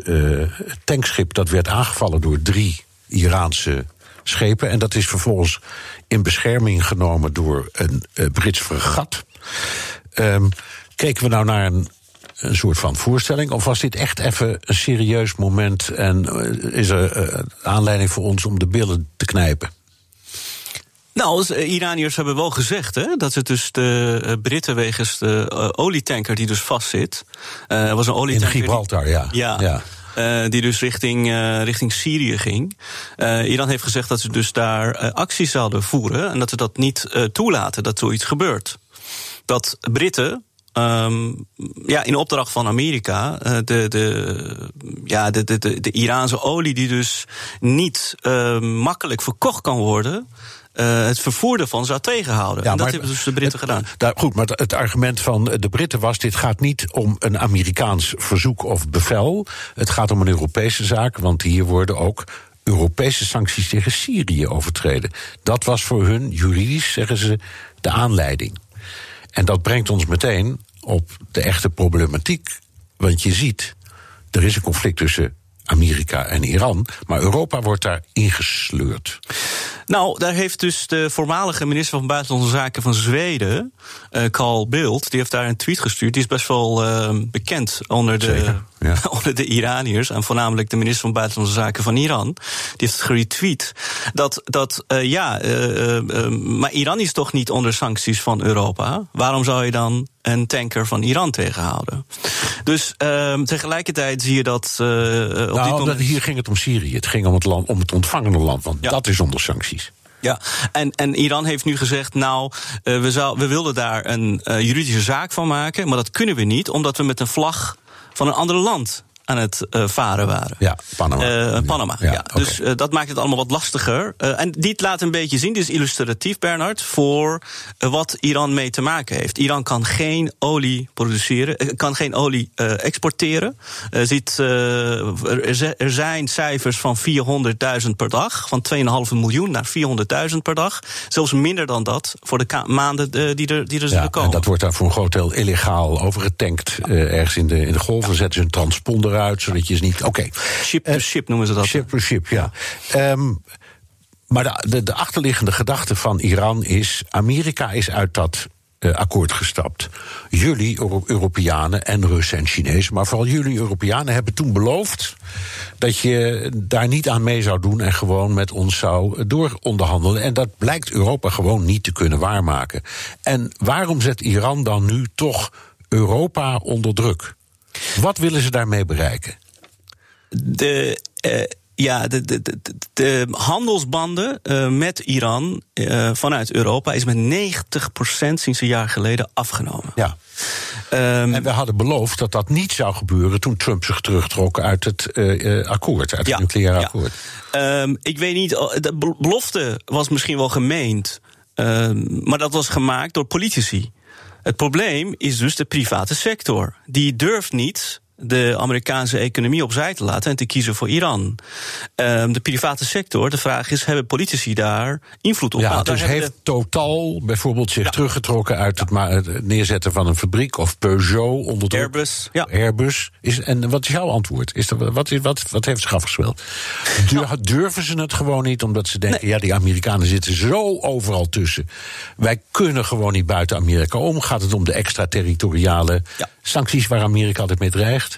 tankschip dat werd aangevallen door drie Iraanse schepen. En dat is vervolgens in bescherming genomen door een Brits fregat. Um, keken we nou naar een een soort van voorstelling? Of was dit echt even een serieus moment en eh, is er uh, aanleiding voor ons om de billen te knijpen? Nou, de Iraniërs hebben wel gezegd hè, dat het dus de Britten wegens de olietanker die dus vastzit. Was een olietanker. In Gibraltar, ja. ja. ja. Uh, die dus richting, uh, richting Syrië ging. Uh, Iran heeft gezegd dat ze dus daar acties zouden voeren en dat ze dat niet toelaten dat zoiets gebeurt. Dat Britten Um, ja, in opdracht van Amerika, de, de, ja, de, de, de, de Iraanse olie die dus niet makkelijk verkocht kan worden. Uh, het vervoer ervan zou tegenhouden. Ja, en dat hebben dus de Britten het, gedaan. Daar, goed, maar het argument van de Britten was: dit gaat niet om een Amerikaans verzoek of bevel. Het gaat om een Europese zaak, want hier worden ook Europese sancties tegen Syrië overtreden. Dat was voor hun juridisch, zeggen ze, de aanleiding. En dat brengt ons meteen op de echte problematiek. Want je ziet, er is een conflict tussen Amerika en Iran, maar Europa wordt daar ingesleurd. Nou, daar heeft dus de voormalige minister van Buitenlandse Zaken van Zweden, uh, Carl Bildt, die heeft daar een tweet gestuurd. Die is best wel uh, bekend onder de, ja. onder de Iraniërs. En voornamelijk de minister van Buitenlandse Zaken van Iran. Die heeft geretweet. Dat, dat uh, ja, maar Iran is toch niet onder sancties van Europa. Waarom zou je dan een tanker van Iran tegenhouden? Dus ehm, tegelijkertijd zie je dat. op nou, dit moment... hier ging het om Syrië. Het ging om het, land, om het ontvangende land, want ja. dat is onder sancties. Ja, en, en Iran heeft nu gezegd, nou, uh, we, zou, we wilden daar een uh, juridische zaak van maken, maar dat kunnen we niet, omdat we met een vlag van een ander land aan het uh, varen waren. Ja, Panama. Uh, Panama, ja. ja. Dus uh, dat maakt het allemaal wat lastiger. en dit laat een beetje zien, dit is illustratief, Bernard, voor wat Iran mee te maken heeft. Iran kan geen olie produceren, kan geen olie exporteren. ziet, er zijn cijfers van 400.000 per dag, van 2,5 miljoen naar 400.000 per dag. Zelfs minder dan dat voor de maanden die er, die er zullen komen. En dat wordt daar voor een groot deel illegaal overgetankt. ergens in de, in de golven zetten ze een transponder uit, zodat je ze niet. Oké. Ship to uh, ship noemen ze dat. Ship to ship, ja. ja. Um, maar de, de, de, achterliggende gedachte van Iran is: Amerika is uit dat uh, akkoord gestapt. Jullie, Euro Europeanen en Russen en Chinezen, maar vooral jullie Europeanen hebben toen beloofd dat je daar niet aan mee zou doen en gewoon met ons zou dooronderhandelen. En dat blijkt Europa gewoon niet te kunnen waarmaken. En waarom zet Iran dan nu toch Europa onder druk? Wat willen ze daarmee bereiken? De. Uh ja, de, de, de, de handelsbanden uh, met Iran uh, vanuit Europa is met 90% sinds een jaar geleden afgenomen. Ja. Um, en we hadden beloofd dat dat niet zou gebeuren toen Trump zich terugtrok uit het uh, akkoord, uit het nucleaire ja. akkoord. Um, ik weet niet, de belofte was misschien wel gemeend, um, maar dat was gemaakt door politici. Het probleem is dus de private sector. Die durft niet de Amerikaanse economie opzij te laten en te kiezen voor Iran. Um, de private sector, de vraag is, hebben politici daar invloed op? Ja, nou, dus heeft de... Totaal bijvoorbeeld zich ja. teruggetrokken uit het, het, neerzetten van een fabriek of Peugeot onder druk? Airbus. Ja. Airbus. Is, en wat is jouw antwoord? Is er, wat, wat, wat heeft zich afgespeeld? Dur, nou. Durven ze het gewoon niet omdat ze denken, nee. ja, die Amerikanen zitten zo overal tussen. Wij kunnen gewoon niet buiten Amerika om. Gaat het om de extraterritoriale ja. sancties waar Amerika altijd mee dreigt?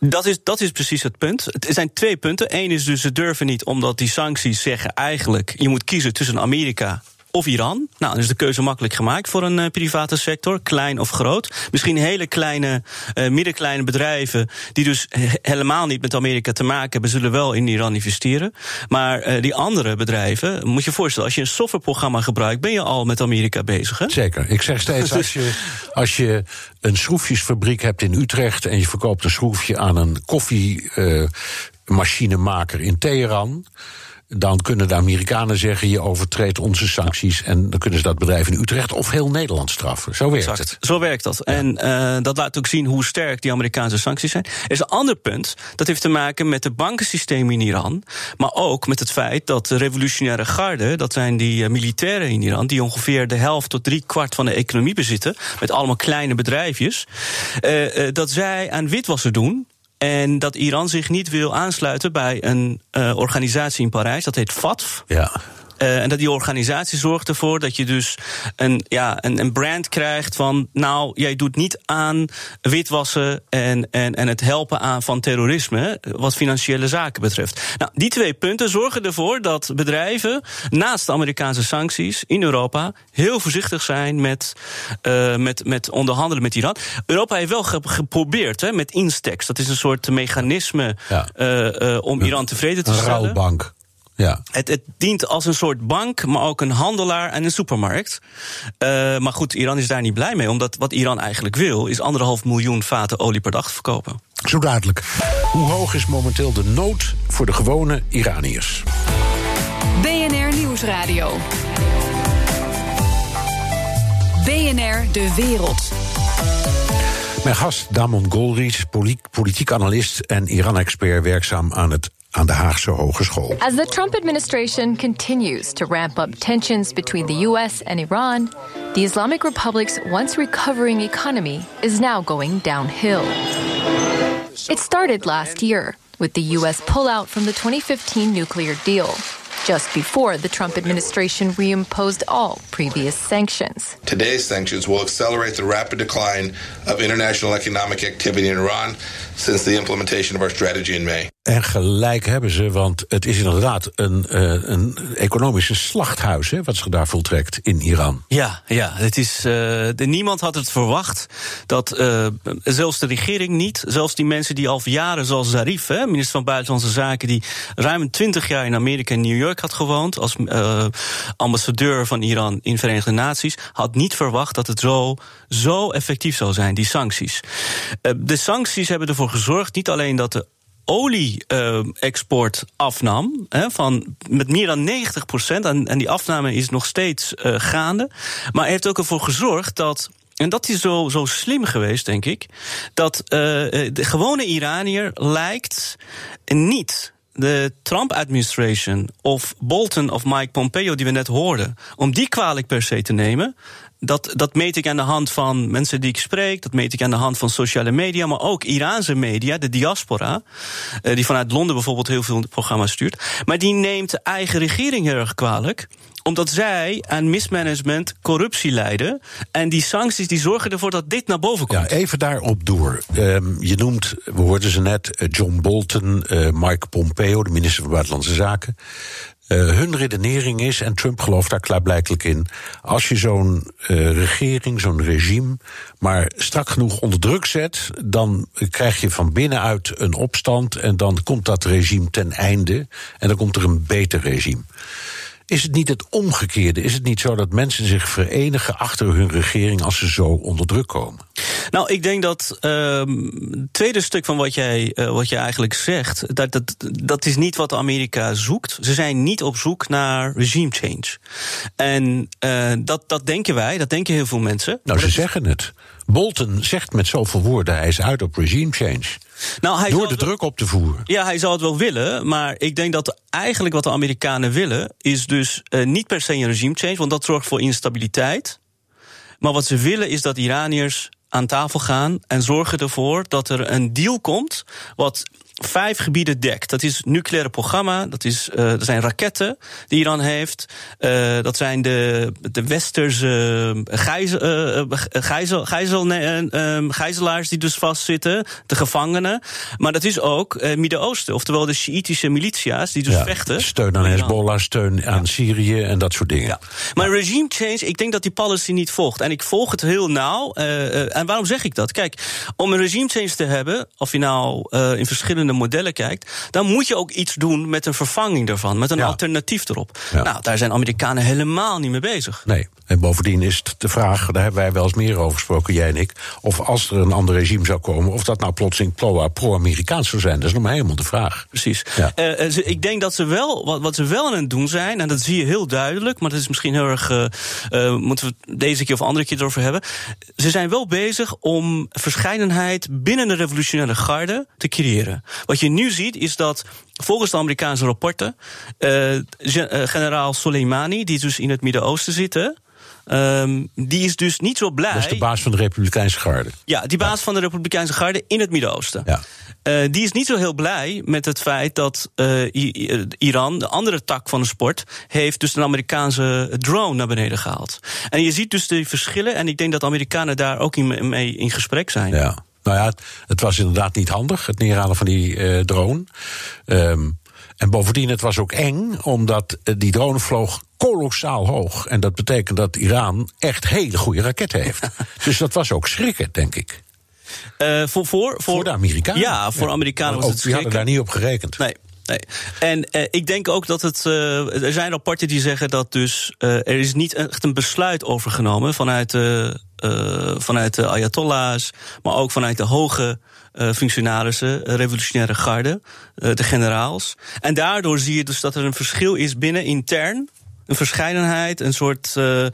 Dat is, dat is precies het punt. Er zijn twee punten. Eén is dus, ze durven niet omdat die sancties zeggen eigenlijk... je moet kiezen tussen Amerika of Iran. Nou, dan is de keuze makkelijk gemaakt voor een uh, private sector, klein of groot. Misschien hele kleine, uh, middenkleine bedrijven, die dus helemaal niet met Amerika te maken hebben, zullen wel in Iran investeren. Maar uh, die andere bedrijven, moet je je voorstellen, als je een softwareprogramma gebruikt, ben je al met Amerika bezig. Hè? Zeker. Ik zeg steeds, als je, als je een schroefjesfabriek hebt in Utrecht en je verkoopt een schroefje aan een koffiemachinemaker in Teheran dan kunnen de Amerikanen zeggen: je overtreedt onze sancties. En dan kunnen ze dat bedrijf in Utrecht of heel Nederland straffen. Zo werkt exact. het. Zo werkt dat. Ja. En uh, dat laat ook zien hoe sterk die Amerikaanse sancties zijn. Er is een ander punt. Dat heeft te maken met het bankensysteem in Iran. Maar ook met het feit dat de revolutionaire garde, dat zijn die uh, militairen in Iran, die ongeveer de helft tot drie kwart van de economie bezitten, met allemaal kleine bedrijfjes, uh, dat zij aan witwassen doen en dat Iran zich niet wil aansluiten bij een uh, organisatie in Parijs, dat heet FATF. Ja. Uh, en dat die organisatie zorgt ervoor dat je dus een, ja, een, een brand krijgt van. Nou, jij doet niet aan witwassen en, en, en het helpen aan van terrorisme. wat financiële zaken betreft. Nou, die twee punten zorgen ervoor dat bedrijven. naast de Amerikaanse sancties in Europa. heel voorzichtig zijn met, uh, met, met onderhandelen met Iran. Europa heeft wel geprobeerd hè, met Instex. Dat is een soort mechanisme ja. uh, om Iran tevreden te stellen. Een rouwbank. Ja. Het, het, dient als een soort bank, maar ook een handelaar en een supermarkt. Uh, maar goed, Iran is daar niet blij mee, omdat wat Iran eigenlijk wil, is anderhalf miljoen vaten olie per dag verkopen. Zo dadelijk. Hoe hoog is momenteel de nood voor de gewone Iraniërs? BNR Nieuwsradio. BNR De Wereld. Mijn gast Damon Golriz, politiek analist en Iran-expert werkzaam aan het aan de Haagse Hogeschool. As the Trump administration continues to ramp up tensions between the US and Iran, the Islamic Republic's once recovering economy is now going downhill. It started last year with the US pullout from the 2015 nuclear deal. Just before the Trump administration reimposed all previous sanctions. Today's sanctions will accelerate the rapid decline of international economic activity in Iran since the implementation of our strategy in May. En gelijk hebben ze, want het is inderdaad een, uh, een economische slachthuis... Hè, wat zich daar voltrekt in Iran. Ja, ja het is, uh, de, niemand had het verwacht dat uh, zelfs de regering niet... zelfs die mensen die al jaren, zoals Zarif, hè, minister van Buitenlandse Zaken... die ruim twintig jaar in Amerika en New York had gewoond... als ambassadeur van Iran in Verenigde Naties... had niet verwacht dat het zo, zo effectief zou zijn, die sancties. de sancties hebben ervoor gezorgd, niet alleen dat de olie-export afnam. Hè, van met meer dan 90 procent. En, en die afname is nog steeds gaande. Maar heeft ook ervoor gezorgd dat. En dat is zo, zo slim geweest, denk ik. Dat de gewone Iranier lijkt niet de Trump-administration of Bolton of Mike Pompeo, die we net hoorden, om die kwalijk per se te nemen dat, dat meet ik aan de hand van mensen die ik spreek. Dat meet ik aan de hand van sociale media. Maar ook Iraanse media, de diaspora. Uh, die vanuit Londen bijvoorbeeld heel veel programma's stuurt. Maar die neemt de eigen regering heel erg kwalijk omdat zij aan mismanagement, corruptie leiden. En die sancties die zorgen ervoor dat dit naar boven komt. Ja, even daarop door. Um, je noemt, we hoorden ze net, eh, John Bolton, uh, Mike Pompeo, de minister van Buitenlandse Zaken. Uh, hun redenering is, en Trump gelooft daar klaarblijkelijk in, als je zo'n regering, zo'n regime, maar strak genoeg onder druk zet, dan krijg je van binnenuit een opstand en dan komt dat regime ten einde en dan komt er een beter regime. Is het niet het omgekeerde? Is het niet zo dat mensen zich verenigen achter hun regering als ze zo onder druk komen? Nou, ik denk dat uh, het tweede stuk van wat jij, uh, wat jij eigenlijk zegt, dat, dat, dat is niet wat Amerika zoekt. Ze zijn niet op zoek naar regime change. En uh, dat, dat denken wij, dat denken heel veel mensen. Nou, ze zeggen het. Bolton zegt met zoveel woorden, hij is uit op regime change. Nou, hij Door de druk op te voeren. Ja, hij zou het wel willen. Maar ik denk dat eigenlijk wat de Amerikanen willen... is dus uh, niet per se een regime change, want dat zorgt voor instabiliteit. Maar wat ze willen is dat Iraniërs aan tafel gaan en zorgen ervoor dat er een deal komt wat vijf gebieden dekt. Dat is het nucleaire programma, dat, is, uh, dat zijn raketten die Iran heeft. Uh, dat zijn de, de westerse gijzel, uh, gijzel, gijzel, nee, gijzelaars die dus vastzitten, de gevangenen. Maar dat is ook Midden-Oosten, oftewel de Sjiitische militia's die dus ja, vechten. Steun aan Hezbollah, steun aan ja. Syrië en dat soort dingen. Ja. Maar regime change, ik denk dat die policy niet volgt. En ik volg het heel nauw. en waarom zeg ik dat? Kijk, om een regime change te hebben, of je nou in verschillende modellen kijkt, dan moet je ook iets doen met een vervanging daarvan, met een ja. alternatief erop. Ja. Nou, daar zijn Amerikanen helemaal niet mee bezig. Nee. En bovendien is het de vraag, daar hebben wij wel eens meer over gesproken, jij en ik, of als er een ander regime zou komen, of dat nou plotseling pro-Amerikaans zou zijn. Dat is nog maar helemaal de vraag. Precies. Ja. Uh, ze, ik denk dat ze wel, wat, wat, ze wel aan het doen zijn, en dat zie je heel duidelijk, maar dat is misschien heel erg, uh, uh, moeten we deze keer of andere keer erover hebben. Ze zijn wel bezig om verscheidenheid binnen de revolutionaire garde te creëren. Wat je nu ziet is dat volgens de Amerikaanse rapporten generaal Soleimani, die dus in het Midden-Oosten zit, Um, die is dus niet zo blij. Dat is de baas van de Republikeinse Garde. Ja, die baas ja. van de Republikeinse Garde in het Midden-Oosten. Ja. Uh, die is niet zo heel blij met het feit dat uh, Iran, de andere tak van de sport, heeft dus een Amerikaanse drone naar beneden gehaald. En je ziet dus de verschillen. En ik denk dat de Amerikanen daar ook in, mee in gesprek zijn. Ja. Nou ja, het was inderdaad niet handig, het neerhalen van die uh, drone. Um, en bovendien, het was ook eng, omdat die drone vloog kolossaal hoog. En dat betekent dat Iran echt hele goede raketten heeft. dus dat was ook schrikken, denk ik. Uh, voor, voor, de Amerikanen? Ja, voor ja. Amerikanen was ook, het schrikken. Die hadden daar niet op gerekend. Nee. Nee. En uh, ik denk ook dat het. Uh, er zijn rapporten die zeggen dat dus. Uh, er is niet echt een besluit overgenomen vanuit, de, vanuit de Ayatollahs, maar ook vanuit de hoge functionarissen, revolutionaire garde, de generaals. En daardoor zie je dus dat er een verschil is binnen intern een verscheidenheid, een soort uh,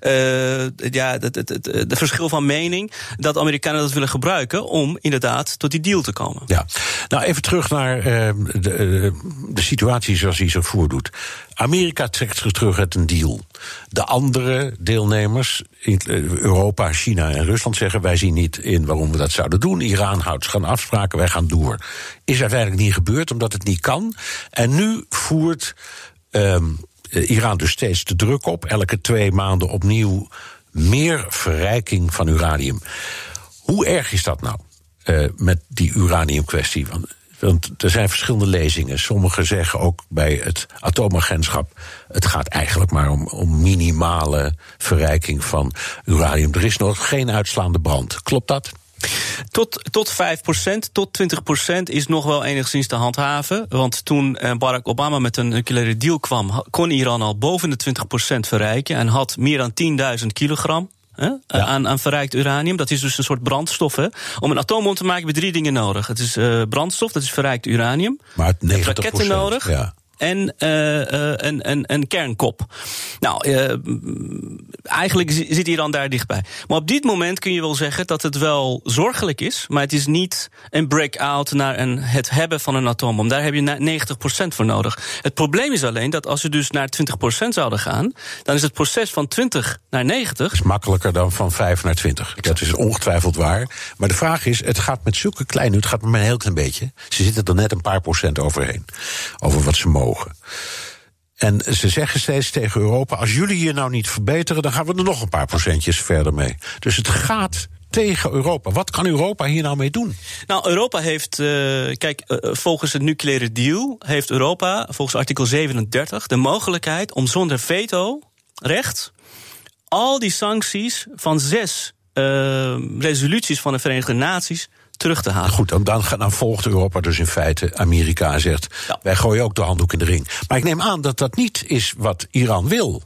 uh, ja, het, het, het, de verschil van mening, dat Amerikanen dat willen gebruiken om inderdaad tot die deal te komen. Ja, nou even terug naar uh, de, de situatie zoals die zich voordoet. Amerika trekt zich terug uit een deal. De andere deelnemers, Europa, China en Rusland, zeggen: wij zien niet in waarom we dat zouden doen. Iran houdt zich aan afspraken, wij gaan door. Is uiteindelijk niet gebeurd omdat het niet kan. En nu voert. Um, Iran dus steeds de druk op. Elke twee maanden opnieuw meer verrijking van uranium. Hoe erg is dat nou uh, met die uraniumkwestie? Want Want er zijn verschillende lezingen. Sommigen zeggen ook bij het atoomagentschap... het gaat eigenlijk maar om, om minimale verrijking van uranium. Er is nog geen uitslaande brand. Klopt dat? Tot, tot 5%, tot 20% is nog wel enigszins te handhaven. Want toen eh, Barack Obama met een nucleaire deal kwam, kon Iran al boven de 20% verrijken en had meer dan 10.000 kilogram. Hè, aan, aan verrijkt uranium. Dat is dus een soort brandstof. Hè. Om een atoombom te maken heb je drie dingen nodig. Het is uh, brandstof, dat is verrijkt uranium. Maar het 90%, raketten nodig. Ja en uh, een, een, een kernkop. Nou, uh, eigenlijk zit hij dan daar dichtbij. Maar op dit moment kun je wel zeggen dat het wel zorgelijk is, maar het is niet een break-out naar een, het hebben van een atoombom. Daar heb je 90% voor nodig. Het probleem is alleen dat als we dus naar 20% zouden gaan, dan is het proces van 20 naar 90. is makkelijker dan van 5 naar 20. Dat is ongetwijfeld waar. Maar de vraag is: het gaat met zulke kleine, het gaat met een heel klein beetje. Ze zitten er net een paar procent overheen. Over wat ze mogen. En ze zeggen steeds tegen Europa: als jullie hier nou niet verbeteren, dan gaan we er nog een paar procentjes verder mee. Dus het gaat tegen Europa. Wat kan Europa hier nou mee doen? Nou, Europa heeft, uh, kijk, uh, volgens het nucleaire deal heeft Europa, volgens artikel 37, de mogelijkheid om zonder veto-recht al die sancties van zes uh, resoluties van de Verenigde Naties terug te halen. Goed, dan, dan, dan volgt Europa dus in feite Amerika en zegt: ja. wij gooien ook de handdoek in de ring. Maar ik neem aan dat dat niet is wat Iran wil.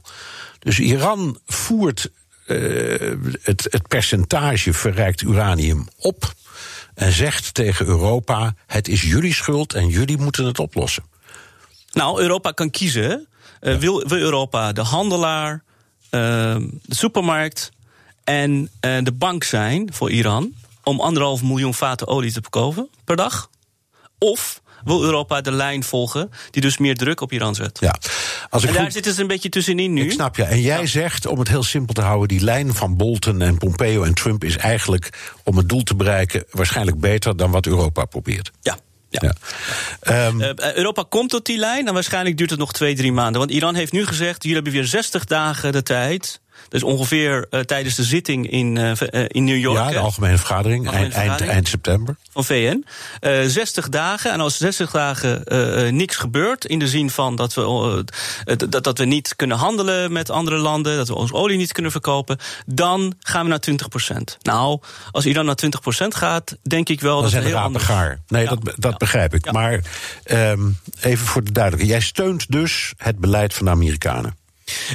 Dus Iran voert uh, het, het percentage verrijkt uranium op en zegt tegen Europa: het is jullie schuld en jullie moeten het oplossen. Nou, Europa kan kiezen. Uh, ja. wil, wil Europa de handelaar, uh, de supermarkt en de bank zijn voor Iran? Om anderhalf miljoen vaten olie te verkopen per dag? Of wil Europa de lijn volgen die dus meer druk op Iran zet? Ja. Als ik en daar goed... zit het een beetje tussenin nu. Ik snap je. En jij ja. zegt, om het heel simpel te houden... die lijn van Bolton en Pompeo en Trump is eigenlijk... om het doel te bereiken waarschijnlijk beter dan wat Europa probeert. Ja. Ja. ja. Um, uh, Europa komt tot die lijn en waarschijnlijk duurt het nog twee, drie maanden. Want Iran heeft nu gezegd: jullie hebben weer 60 dagen de tijd dus ongeveer uh, tijdens de zitting in, uh, in New York. Ja, de algemene vergadering, algemene eind, vergadering eind, september. Van VN. Uh, 60 dagen. En als 60 dagen niks gebeurt, in de zin van dat we, dat, dat we niet kunnen handelen met andere landen, dat we ons olie niet kunnen verkopen, dan gaan we naar 20% Nou, als Iran naar 20% gaat, denk ik wel dan dat we heel anders... gaar. Nee, ja. dat, dat ja. begrijp ik. Ja. Maar um, even voor de duidelijkheid. Jij steunt dus het beleid van de Amerikanen.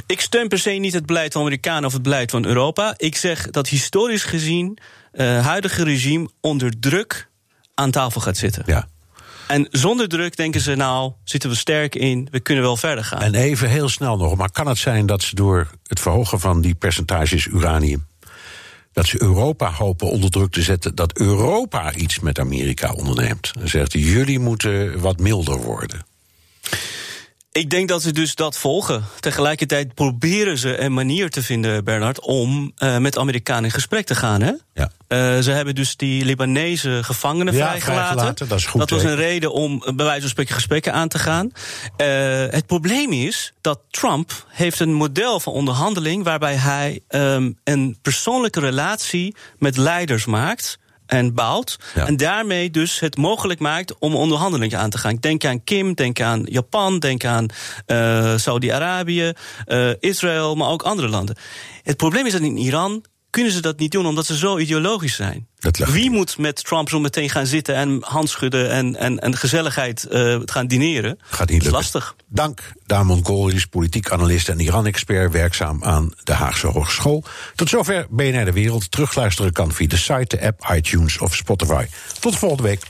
Ik steun per se niet het beleid van Amerikanen of het beleid van Europa. Ik zeg dat historisch gezien het uh, huidige regime onder druk aan tafel gaat zitten. Ja. En zonder druk denken ze, nou, zitten we sterk in, we kunnen wel verder gaan. En even heel snel nog, maar kan het zijn dat ze door het verhogen van die percentages uranium. dat ze Europa hopen onder druk te zetten dat Europa iets met Amerika onderneemt? Dan zegt jullie moeten wat milder worden. Ik denk dat ze dus dat volgen. Tegelijkertijd proberen ze een manier te vinden, Bernard, om uh, met Amerikanen in gesprek te gaan. Hè? Ja. Uh, ze hebben dus die Libanese gevangenen ja, vrijgelaten. vrijgelaten. Dat, is goed, dat was een reden om bij wijze van spreken gesprekken aan te gaan. Uh, het probleem is dat Trump heeft een model van onderhandeling waarbij hij um, een persoonlijke relatie met leiders maakt en. Ja. En daarmee dus het mogelijk maakt om onderhandelingen aan te gaan. Denk aan Kim, denk aan Japan, denk aan uh, Saudi-Arabië, uh, Israël, maar ook andere landen. Het probleem is dat in Iran kunnen ze dat niet doen omdat ze zo ideologisch zijn. Wie moet met Trump zo meteen gaan zitten en handschudden en, en, en gezelligheid uh, gaan dineren? Gaat niet dat is lastig. Dank, Damon Goris, politiek analist en Iran-expert, werkzaam aan de Haagse Hogeschool. Tot zover BNR De Wereld. Terugluisteren kan via de site, de app, iTunes of Spotify. Tot de volgende week.